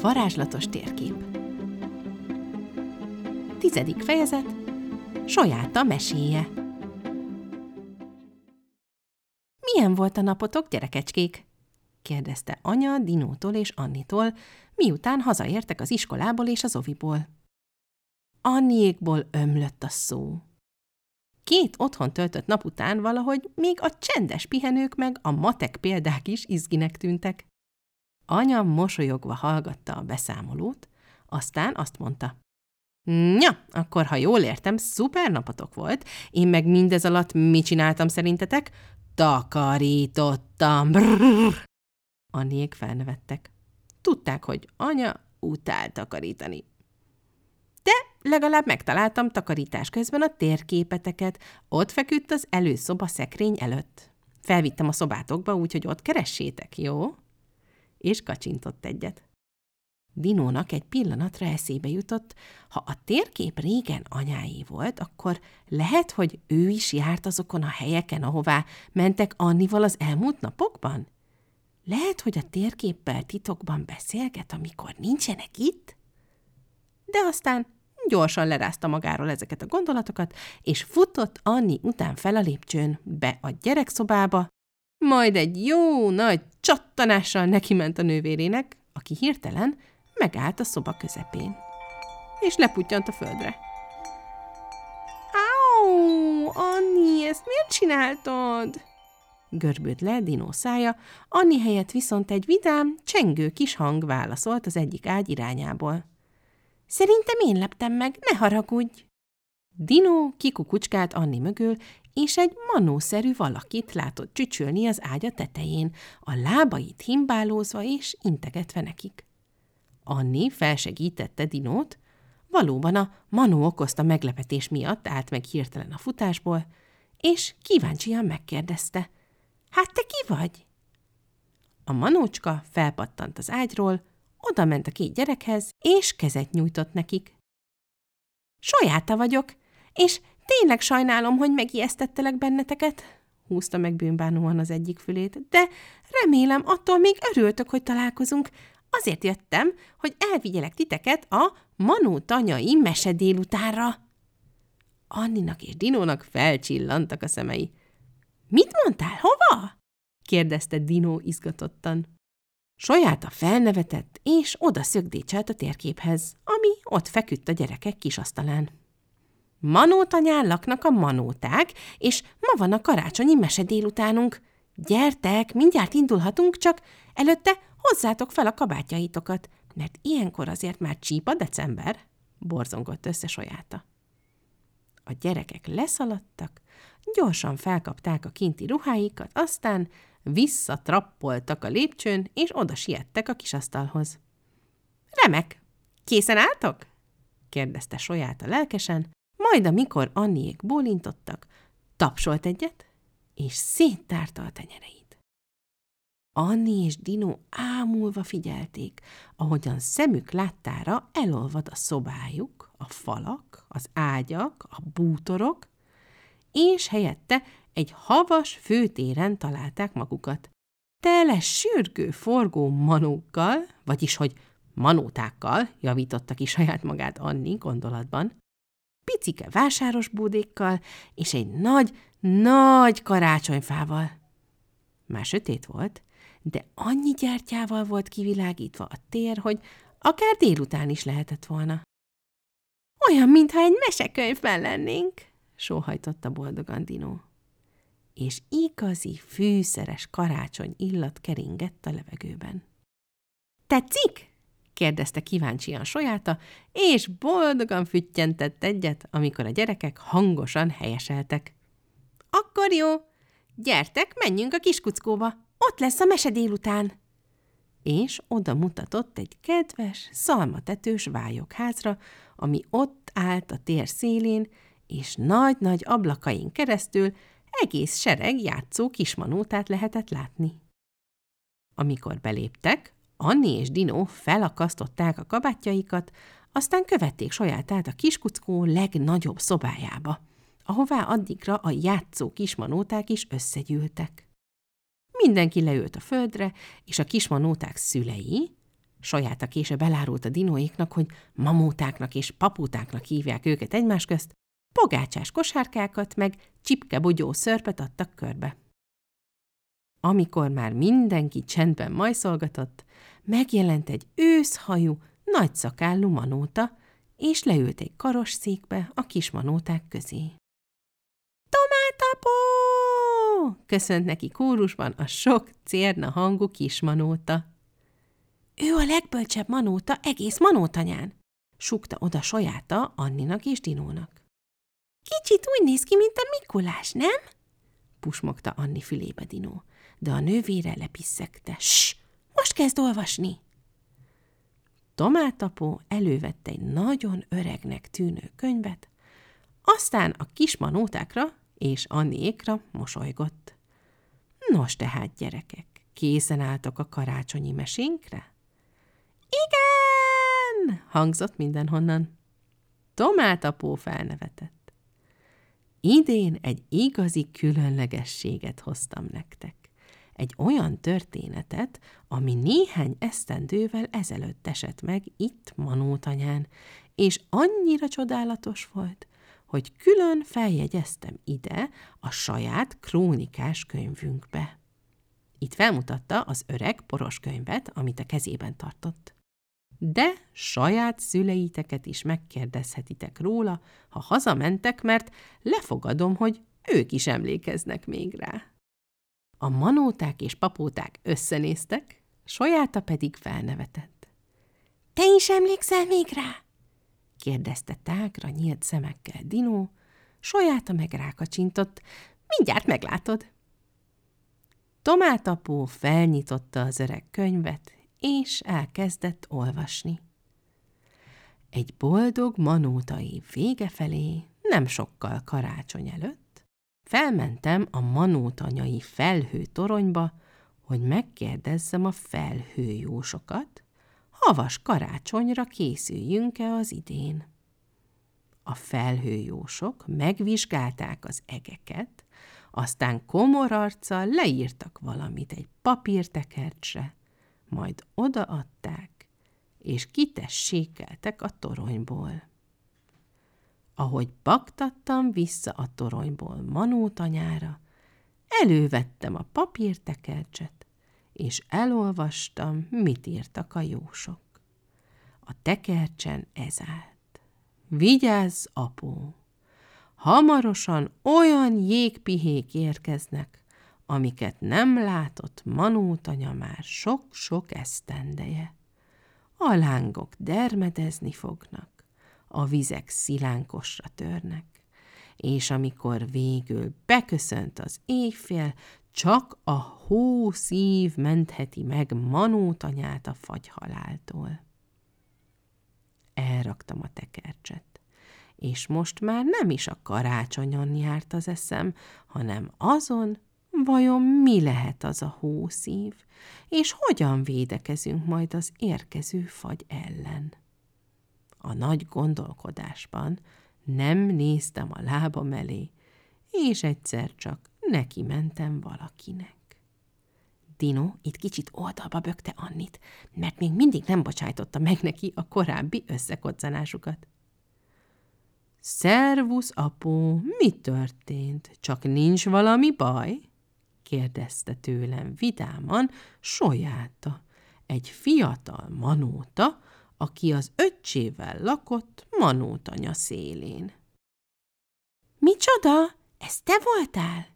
varázslatos térkép. Tizedik fejezet. Sajáta meséje. Milyen volt a napotok, gyerekecskék? kérdezte anya Dinótól és Annitól, miután hazaértek az iskolából és az oviból. Anniékból ömlött a szó. Két otthon töltött nap után valahogy még a csendes pihenők meg a matek példák is izginek tűntek. Anya mosolyogva hallgatta a beszámolót, aztán azt mondta. Ja, akkor ha jól értem, szuper napotok volt. Én meg mindez alatt mit csináltam szerintetek? Takarítottam. Brrr. Anniék felnevettek. Tudták, hogy anya utál takarítani. De legalább megtaláltam takarítás közben a térképeteket. Ott feküdt az előszoba szekrény előtt. Felvittem a szobátokba, úgyhogy ott keressétek, jó? És kacsintott egyet. Dinónak egy pillanatra eszébe jutott, ha a térkép régen anyáé volt, akkor lehet, hogy ő is járt azokon a helyeken, ahová mentek Annival az elmúlt napokban? Lehet, hogy a térképpel titokban beszélget, amikor nincsenek itt? De aztán gyorsan lerázta magáról ezeket a gondolatokat, és futott Anni után fel a lépcsőn, be a gyerekszobába, majd egy jó nagy csattanással neki ment a nővérének, aki hirtelen megállt a szoba közepén, és leputtyant a földre. Áú, Anni, ezt miért csináltad? Görbült le Dino szája, Anni helyett viszont egy vidám, csengő kis hang válaszolt az egyik ágy irányából. Szerintem én leptem meg, ne haragudj! Dino kikukucskált Anni mögül, és egy manószerű valakit látott csücsülni az ágya tetején, a lábait himbálózva és integetve nekik. Anni felsegítette Dinót, valóban a Manó okozta meglepetés miatt állt meg hirtelen a futásból, és kíváncsian megkérdezte, hát te ki vagy? A manócska felpattant az ágyról, oda ment a két gyerekhez, és kezet nyújtott nekik. Sajáta vagyok, és tényleg sajnálom, hogy megijesztettelek benneteket, húzta meg bűnbánóan az egyik fülét, de remélem attól még örültök, hogy találkozunk, Azért jöttem, hogy elvigyelek titeket a Manó tanyai mese délutánra. Anninak és Dinónak felcsillantak a szemei. Mit mondtál, hova? kérdezte Dinó izgatottan. Sajáta felnevetett, és oda szögdécselt a térképhez, ami ott feküdt a gyerekek kisasztalán. Manótanyán laknak a manóták, és ma van a karácsonyi mese délutánunk. Gyertek, mindjárt indulhatunk, csak előtte hozzátok fel a kabátjaitokat, mert ilyenkor azért már csíp a december, borzongott össze sajáta. A gyerekek leszaladtak, gyorsan felkapták a kinti ruháikat, aztán visszatrappoltak a lépcsőn, és oda siettek a kisasztalhoz. Remek! Készen álltok? kérdezte Sojáta lelkesen, majd amikor Anniék bólintottak, tapsolt egyet, és széttárta a tenyereit. Anni és Dino ámulva figyelték, ahogyan szemük láttára elolvad a szobájuk, a falak, az ágyak, a bútorok, és helyette egy havas főtéren találták magukat. Tele sürgő, forgó manókkal, vagyis hogy manótákkal, javította ki saját magát Anni gondolatban, picike vásáros búdékkal és egy nagy, nagy karácsonyfával. Már sötét volt, de annyi gyertyával volt kivilágítva a tér, hogy akár délután is lehetett volna. Olyan, mintha egy mesekönyvben lennénk, sóhajtotta boldogan Dino. És igazi, fűszeres karácsony illat keringett a levegőben. Tetszik? Kérdezte kíváncsian sojáta, és boldogan füttyentett egyet, amikor a gyerekek hangosan helyeseltek. Akkor jó, gyertek, menjünk a kiskuckóba, ott lesz a mese délután. És oda mutatott egy kedves, szalmatetős vályokházra, ami ott állt a tér szélén, és nagy-nagy ablakain keresztül egész sereg játszó kismanótát lehetett látni. Amikor beléptek, Anni és Dino felakasztották a kabátjaikat, aztán követték sajátát a kiskuckó legnagyobb szobájába, ahová addigra a játszó kismanóták is összegyűltek. Mindenki leült a földre, és a kismanóták szülei, Saját a később elárult a dinóiknak, hogy mamótáknak és papótáknak hívják őket egymás közt, pogácsás kosárkákat meg csipke-bogyó szörpet adtak körbe. Amikor már mindenki csendben majszolgatott, megjelent egy őszhajú, nagyszakállú manóta, és leült egy karos székbe a kis manóták közé. Tomátapó! köszönt neki kórusban a sok cérna hangú kismanóta. Ő a legbölcsebb manóta egész manótanyán, sukta oda sajáta Anninak és Dinónak. Kicsit úgy néz ki, mint a Mikulás, nem? pusmogta Anni fülébe Dinó, de a nővére lepisszegte. Ss, most kezd olvasni! Tomátapó elővette egy nagyon öregnek tűnő könyvet, aztán a kismanótákra és Anniékra mosolygott. Nos tehát, gyerekek, készen álltok a karácsonyi mesénkre? Igen! hangzott mindenhonnan. Tomátapó felnevetett. Idén egy igazi különlegességet hoztam nektek. Egy olyan történetet, ami néhány esztendővel ezelőtt esett meg itt Manótanyán, és annyira csodálatos volt, hogy külön feljegyeztem ide a saját krónikás könyvünkbe. Itt felmutatta az öreg poros könyvet, amit a kezében tartott. De saját szüleiteket is megkérdezhetitek róla, ha hazamentek, mert lefogadom, hogy ők is emlékeznek még rá. A manóták és papóták összenéztek, sajáta pedig felnevetett. – Te is emlékszel még rá? kérdezte tágra nyílt szemekkel Dinó, sajáta meg rákacsintott, mindjárt meglátod. Tomátapó felnyitotta az öreg könyvet, és elkezdett olvasni. Egy boldog manótai vége felé, nem sokkal karácsony előtt, felmentem a manótanyai felhő toronyba, hogy megkérdezzem a felhőjósokat, havas karácsonyra készüljünk-e az idén. A felhőjósok megvizsgálták az egeket, aztán komor arccal leírtak valamit egy papírtekercsre, majd odaadták, és kitessékeltek a toronyból. Ahogy baktattam vissza a toronyból manótanyára, elővettem a papírtekercset, és elolvastam, mit írtak a jósok. A tekercsen ez állt. Vigyázz, apó! Hamarosan olyan jégpihék érkeznek, amiket nem látott Manótanya már sok-sok esztendeje. A lángok dermedezni fognak, a vizek szilánkosra törnek, és amikor végül beköszönt az éjfél, csak a hó szív mentheti meg manótanyát a fagyhaláltól. Elraktam a tekercset, és most már nem is a karácsonyon járt az eszem, hanem azon, vajon mi lehet az a hószív, és hogyan védekezünk majd az érkező fagy ellen. A nagy gondolkodásban nem néztem a lábam elé, és egyszer csak neki mentem valakinek. Dino itt kicsit oldalba bökte Annit, mert még mindig nem bocsájtotta meg neki a korábbi összekoccanásukat. Szervusz, apó, mi történt? Csak nincs valami baj? kérdezte tőlem vidáman Sojáta, egy fiatal manóta, aki az öccsével lakott manótanya szélén. – Micsoda? Ez te voltál?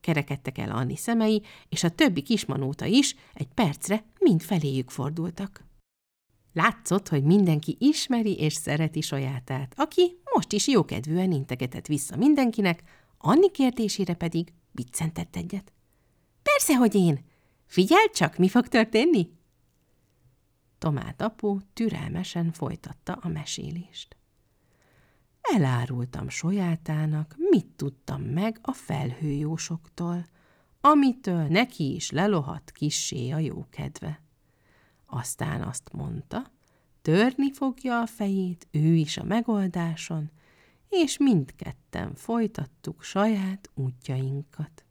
kerekedtek el Anni szemei, és a többi kismanóta is egy percre mind feléjük fordultak. Látszott, hogy mindenki ismeri és szereti sajátát, aki most is jókedvűen integetett vissza mindenkinek, Anni kérdésére pedig biccentett egyet. Persze, hogy én! Figyeld csak, mi fog történni! Tomát apu türelmesen folytatta a mesélést. Elárultam sojátának, mit tudtam meg a felhőjósoktól, amitől neki is lelohadt kissé a jókedve. Aztán azt mondta, törni fogja a fejét ő is a megoldáson, és mindketten folytattuk saját útjainkat.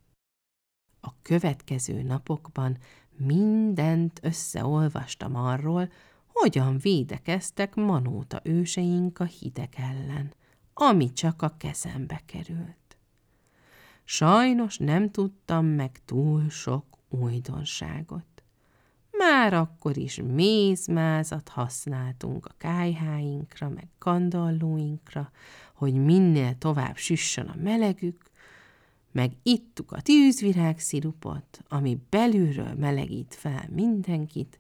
A következő napokban mindent összeolvastam arról, hogyan védekeztek Manóta őseink a hideg ellen, ami csak a kezembe került. Sajnos nem tudtam meg túl sok újdonságot. Már akkor is mézmázat használtunk a kájháinkra, meg kandallóinkra, hogy minél tovább süssön a melegük, meg ittuk a tűzvirág szirupot, ami belülről melegít fel mindenkit,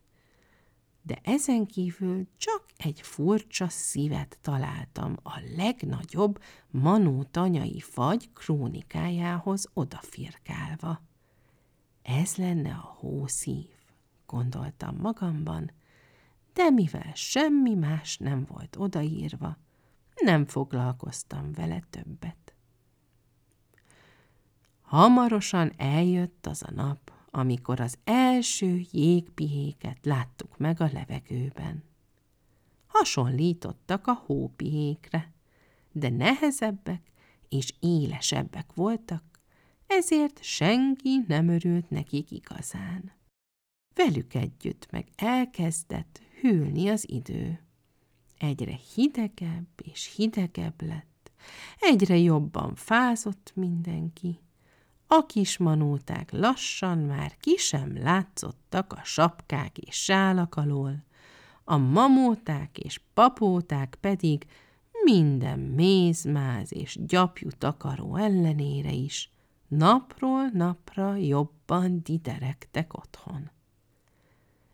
de ezen kívül csak egy furcsa szívet találtam a legnagyobb Manó tanyai fagy krónikájához odafirkálva. Ez lenne a hószív, gondoltam magamban, de mivel semmi más nem volt odaírva, nem foglalkoztam vele többet. Hamarosan eljött az a nap, amikor az első jégpihéket láttuk meg a levegőben. Hasonlítottak a hópihékre, de nehezebbek és élesebbek voltak, ezért senki nem örült nekik igazán. Velük együtt meg elkezdett hűlni az idő. Egyre hidegebb és hidegebb lett, egyre jobban fázott mindenki, a kis manóták lassan már ki sem látszottak a sapkák és sálak alól, a mamóták és papóták pedig minden mézmáz és gyapjú takaró ellenére is napról napra jobban diderektek otthon.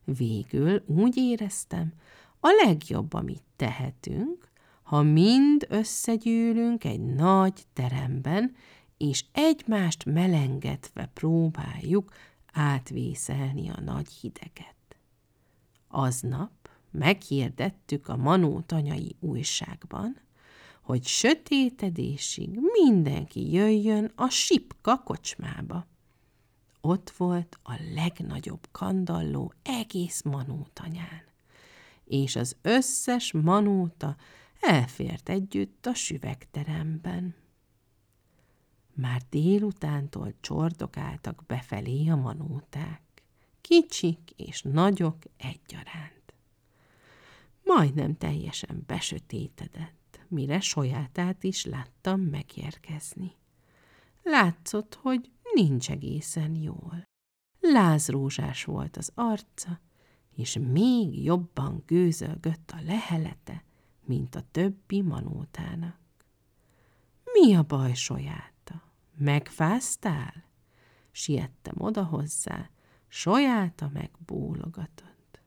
Végül úgy éreztem, a legjobb, amit tehetünk, ha mind összegyűlünk egy nagy teremben, és egymást melengetve próbáljuk átvészelni a nagy hideget. Aznap meghirdettük a Manó tanyai újságban, hogy sötétedésig mindenki jöjjön a Sipka kocsmába. Ott volt a legnagyobb kandalló egész Manótanyán, és az összes Manóta elfért együtt a süvegteremben. Már délutántól csordogáltak befelé a manóták, kicsik és nagyok egyaránt. Majdnem teljesen besötétedett, mire sajátát is láttam megérkezni. Látszott, hogy nincs egészen jól. Lázrózsás volt az arca, és még jobban gőzölgött a lehelete, mint a többi manótának. Mi a baj, saját? Megfáztál? Siettem oda hozzá, sojáta megbólogatott.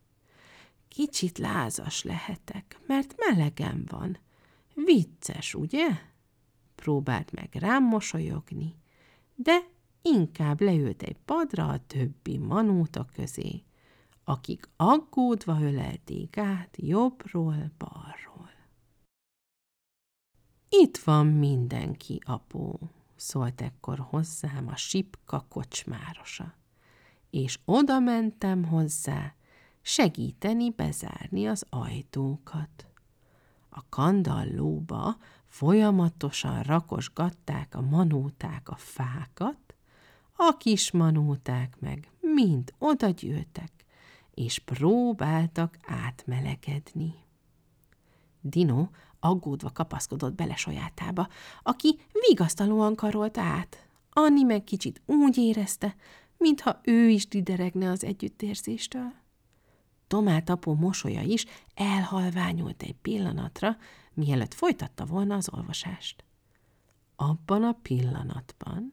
Kicsit lázas lehetek, mert melegem van. Vicces, ugye? Próbált meg rám mosolyogni, de inkább leült egy padra a többi manóta közé, akik aggódva ölelték át jobbról, balról. Itt van mindenki, apó, szólt ekkor hozzám a sipka kocsmárosa, és oda mentem hozzá segíteni bezárni az ajtókat. A kandallóba folyamatosan rakosgatták a manóták a fákat, a kis manóták meg mind odagyűltek, és próbáltak átmelegedni. Dino aggódva kapaszkodott bele sajátába, aki vigasztalóan karolta át. Anni meg kicsit úgy érezte, mintha ő is dideregne az együttérzéstől. Tomát apó mosolya is elhalványult egy pillanatra, mielőtt folytatta volna az olvasást. Abban a pillanatban,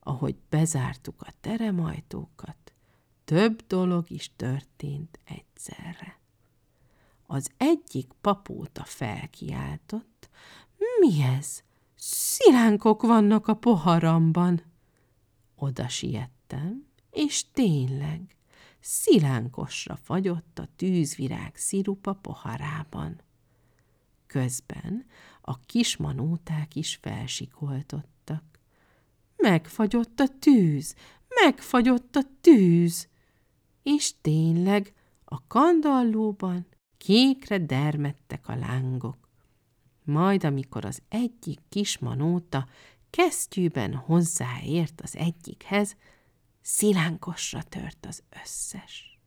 ahogy bezártuk a teremajtókat, több dolog is történt egyszerre. Az egyik papóta felkiáltott. Mi ez? Szilánkok vannak a poharamban. Oda siettem, és tényleg, szilánkosra fagyott a tűzvirág szirupa poharában. Közben a kismanóták is felsikoltottak. Megfagyott a tűz, megfagyott a tűz! És tényleg a kandallóban Kékre dermedtek a lángok. Majd, amikor az egyik kis manóta kesztyűben hozzáért az egyikhez, szilánkosra tört az összes.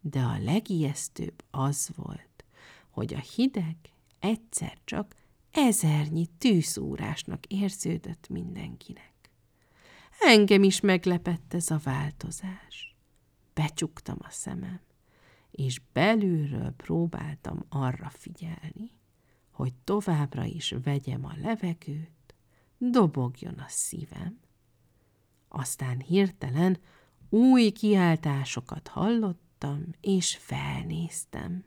De a legijesztőbb az volt, hogy a hideg egyszer csak ezernyi tűszúrásnak érződött mindenkinek. Engem is meglepett ez a változás. Becsuktam a szemem, és belülről próbáltam arra figyelni, hogy továbbra is vegyem a levegőt, dobogjon a szívem. Aztán hirtelen új kiáltásokat hallottam, és felnéztem.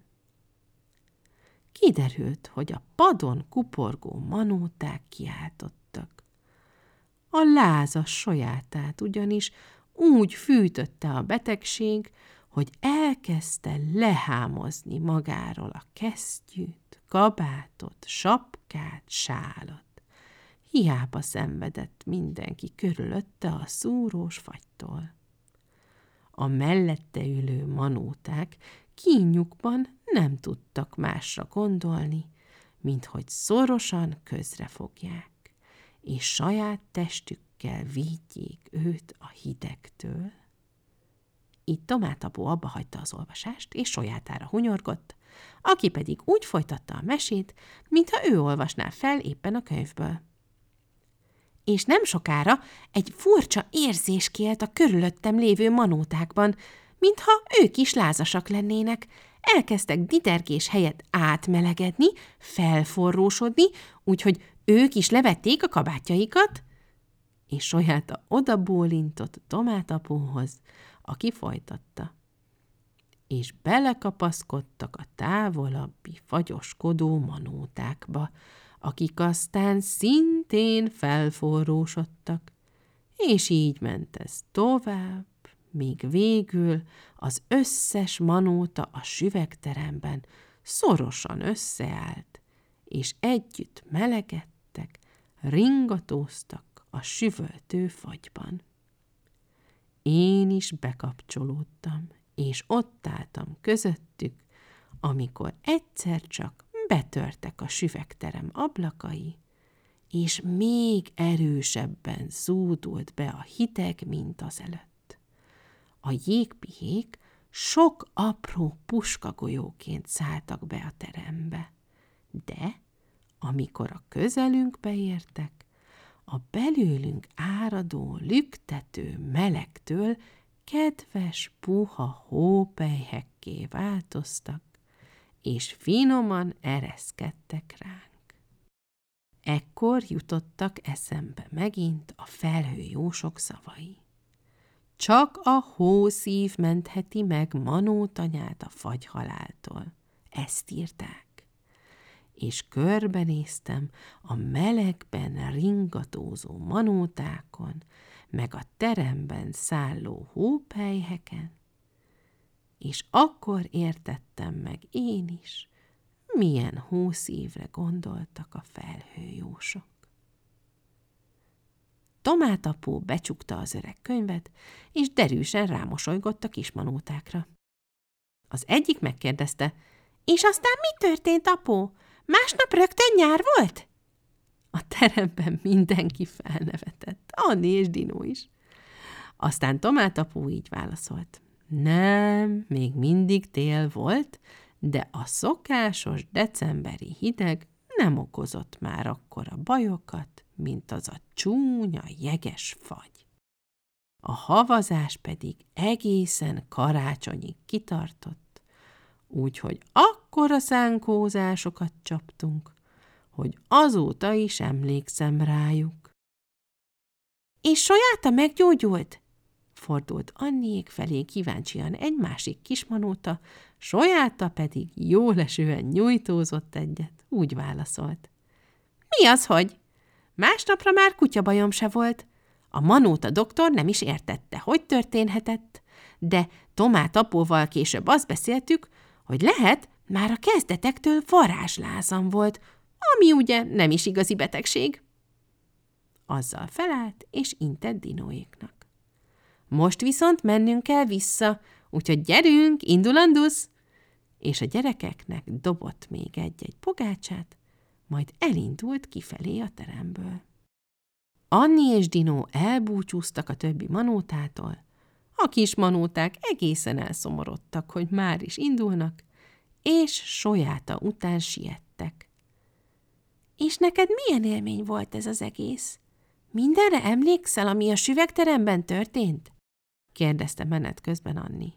Kiderült, hogy a padon kuporgó manóták kiáltottak. A lázas sajátát ugyanis úgy fűtötte a betegség, hogy elkezdte lehámozni magáról a kesztyűt, kabátot, sapkát, sálat. Hiába szenvedett mindenki körülötte a szúrós fagytól. A mellette ülő manóták kínjukban nem tudtak másra gondolni, mint hogy szorosan közrefogják, és saját testükkel védjék őt a hidegtől. Így Tomátapó abba hagyta az olvasást, és sajátára hunyorgott, aki pedig úgy folytatta a mesét, mintha ő olvasná fel éppen a könyvből. És nem sokára egy furcsa érzés kélt a körülöttem lévő manótákban, mintha ők is lázasak lennének. Elkezdtek ditergés helyett átmelegedni, felforrósodni, úgyhogy ők is levették a kabátjaikat, és Sojáta odabólintott Tomátapóhoz, aki folytatta. És belekapaszkodtak a távolabbi fagyoskodó manótákba, akik aztán szintén felforrósodtak, és így ment ez tovább, míg végül az összes manóta a süvegteremben szorosan összeállt, és együtt melegedtek, ringatóztak a süvöltő fagyban. Én is bekapcsolódtam, és ott álltam közöttük, amikor egyszer csak betörtek a süvegterem ablakai, és még erősebben zúdult be a hideg, mint az előtt a jégpihék sok apró puskagolyóként szálltak be a terembe. De amikor a közelünkbe értek, a belőlünk áradó, lüktető melegtől kedves, puha hópelyhekké változtak, és finoman ereszkedtek ránk. Ekkor jutottak eszembe megint a felhőjósok szavai. Csak a hószív mentheti meg manótanyát a fagyhaláltól. Ezt írták. És körbenéztem a melegben ringatózó manótákon, meg a teremben szálló hópelyheken, és akkor értettem meg én is, milyen hószívre gondoltak a felhőjósok. Tomátapó becsukta az öreg könyvet, és derűsen rámosolygott a kismanótákra. Az egyik megkérdezte, és aztán mi történt, apó? Másnap rögtön nyár volt? A teremben mindenki felnevetett, Anni és Dino is. Aztán Tomátapó így válaszolt. Nem, még mindig tél volt, de a szokásos decemberi hideg nem okozott már akkora bajokat, mint az a csúnya, jeges fagy. A havazás pedig egészen karácsonyig kitartott, úgyhogy akkora szánkózásokat csaptunk, hogy azóta is emlékszem rájuk. És Sojáta meggyógyult? Fordult Anniék felé kíváncsian egy másik kismanóta, Sojáta pedig jólesően nyújtózott egyet, úgy válaszolt. Mi az, hogy? Másnapra már kutyabajom se volt. A manóta doktor nem is értette, hogy történhetett, de Tomát apóval később azt beszéltük, hogy lehet, már a kezdetektől varázslázam volt, ami ugye nem is igazi betegség. Azzal felállt, és intett dinóéknak. Most viszont mennünk kell vissza, úgyhogy gyerünk, indulandusz! És a gyerekeknek dobott még egy-egy pogácsát, majd elindult kifelé a teremből. Anni és Dino elbúcsúztak a többi manótától. A kis manóták egészen elszomorodtak, hogy már is indulnak, és sojáta után siettek. És neked milyen élmény volt ez az egész? Mindenre emlékszel, ami a süvegteremben történt? kérdezte menet közben Anni.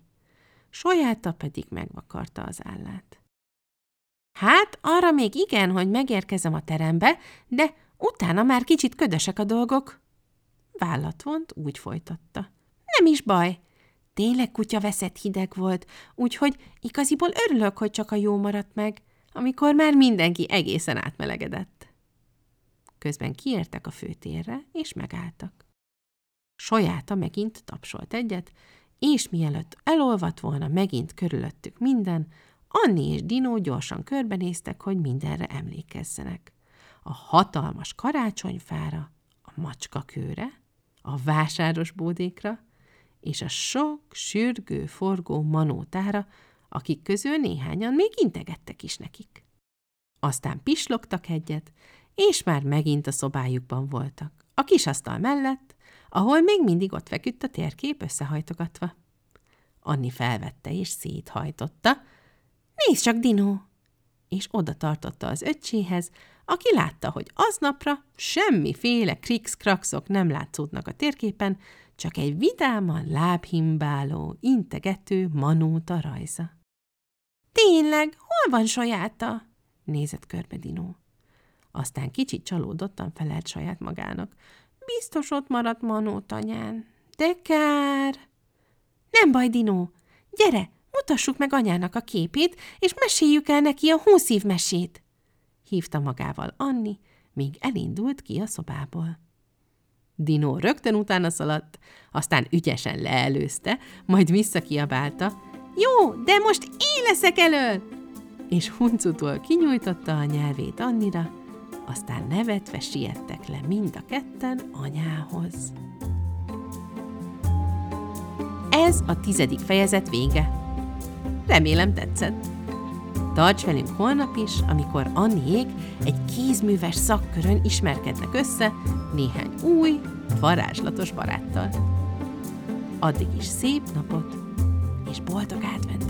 Sojáta pedig megvakarta az állát. Hát, arra még igen, hogy megérkezem a terembe, de utána már kicsit ködösek a dolgok. Vállat vont, úgy folytatta. Nem is baj. Tényleg kutya veszett hideg volt, úgyhogy igaziból örülök, hogy csak a jó maradt meg, amikor már mindenki egészen átmelegedett. Közben kiértek a főtérre, és megálltak. Sojáta megint tapsolt egyet, és mielőtt elolvadt volna megint körülöttük minden, Anni és Dino gyorsan körbenéztek, hogy mindenre emlékezzenek. A hatalmas karácsonyfára, a macska kőre, a vásáros bódékra, és a sok, sürgő, forgó manótára, akik közül néhányan még integettek is nekik. Aztán pislogtak egyet, és már megint a szobájukban voltak, a kis asztal mellett, ahol még mindig ott feküdt a térkép összehajtogatva. Anni felvette és széthajtotta. Nézd csak, Dino! És oda tartotta az öccséhez, aki látta, hogy aznapra semmiféle krikszkrakszok nem látszódnak a térképen, csak egy vidáman lábhimbáló, integető manóta rajza. Tényleg, hol van sajáta? nézett körbe Dino. Aztán kicsit csalódottan felelt saját magának. Biztos ott maradt Manó tanyán. De kár! Nem baj, Dinó. Gyere, mutassuk meg anyának a képét, és meséljük el neki a húszív mesét. Hívta magával Anni, míg elindult ki a szobából. Dinó rögtön utána szaladt, aztán ügyesen leelőzte, majd visszakiabálta. Jó, de most én leszek elől! És huncutól kinyújtotta a nyelvét Annira, aztán nevetve siettek le mind a ketten anyához. Ez a tizedik fejezet vége. Remélem tetszett. Tarts velünk holnap is, amikor Anniék egy kézműves szakkörön ismerkednek össze néhány új, varázslatos baráttal. Addig is szép napot és boldog adventet!